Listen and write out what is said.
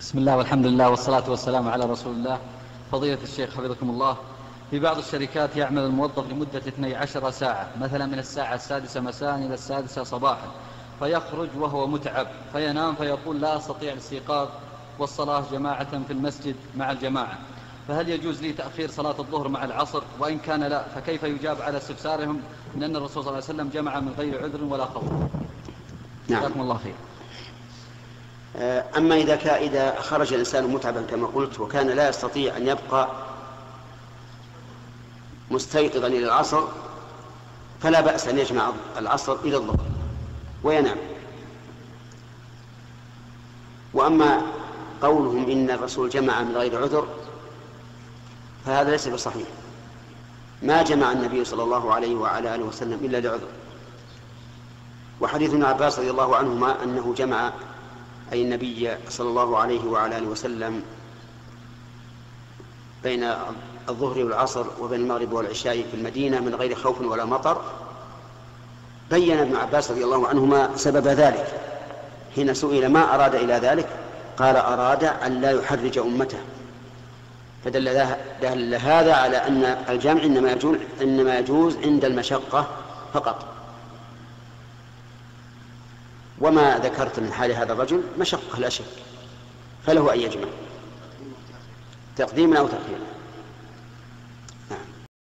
بسم الله والحمد لله والصلاة والسلام على رسول الله. فضيلة الشيخ حفظكم الله في بعض الشركات يعمل الموظف لمدة 12 ساعة مثلا من الساعة السادسة مساء إلى السادسة صباحا فيخرج وهو متعب فينام فيقول لا أستطيع الاستيقاظ والصلاة جماعة في المسجد مع الجماعة. فهل يجوز لي تأخير صلاة الظهر مع العصر؟ وإن كان لا فكيف يجاب على استفسارهم من أن الرسول صلى الله عليه وسلم جمع من غير عذر ولا خوف؟ نعم. جزاكم الله خير أما إذا كان إذا خرج الإنسان متعبا كما قلت وكان لا يستطيع أن يبقى مستيقظا إلى العصر فلا بأس أن يجمع العصر إلى الظهر وينام. وأما قولهم إن الرسول جمع من غير عذر فهذا ليس بصحيح. ما جمع النبي صلى الله عليه وعلى آله وسلم إلا لعذر. وحديث ابن عباس رضي الله عنهما أنه جمع أي النبي صلى الله عليه وعلى آله وسلم بين الظهر والعصر وبين المغرب والعشاء في المدينة من غير خوف ولا مطر بين ابن عباس رضي الله عنهما سبب ذلك. حين سئل ما أراد إلى ذلك قال أراد أن لا يحرج أمته. فدل دل هذا على أن الجمع إنما يجوز, إنما يجوز عند المشقة فقط. وما ذكرت من حال هذا الرجل مشقة لا شك فله أن يجمع تقديما أو تأخيرا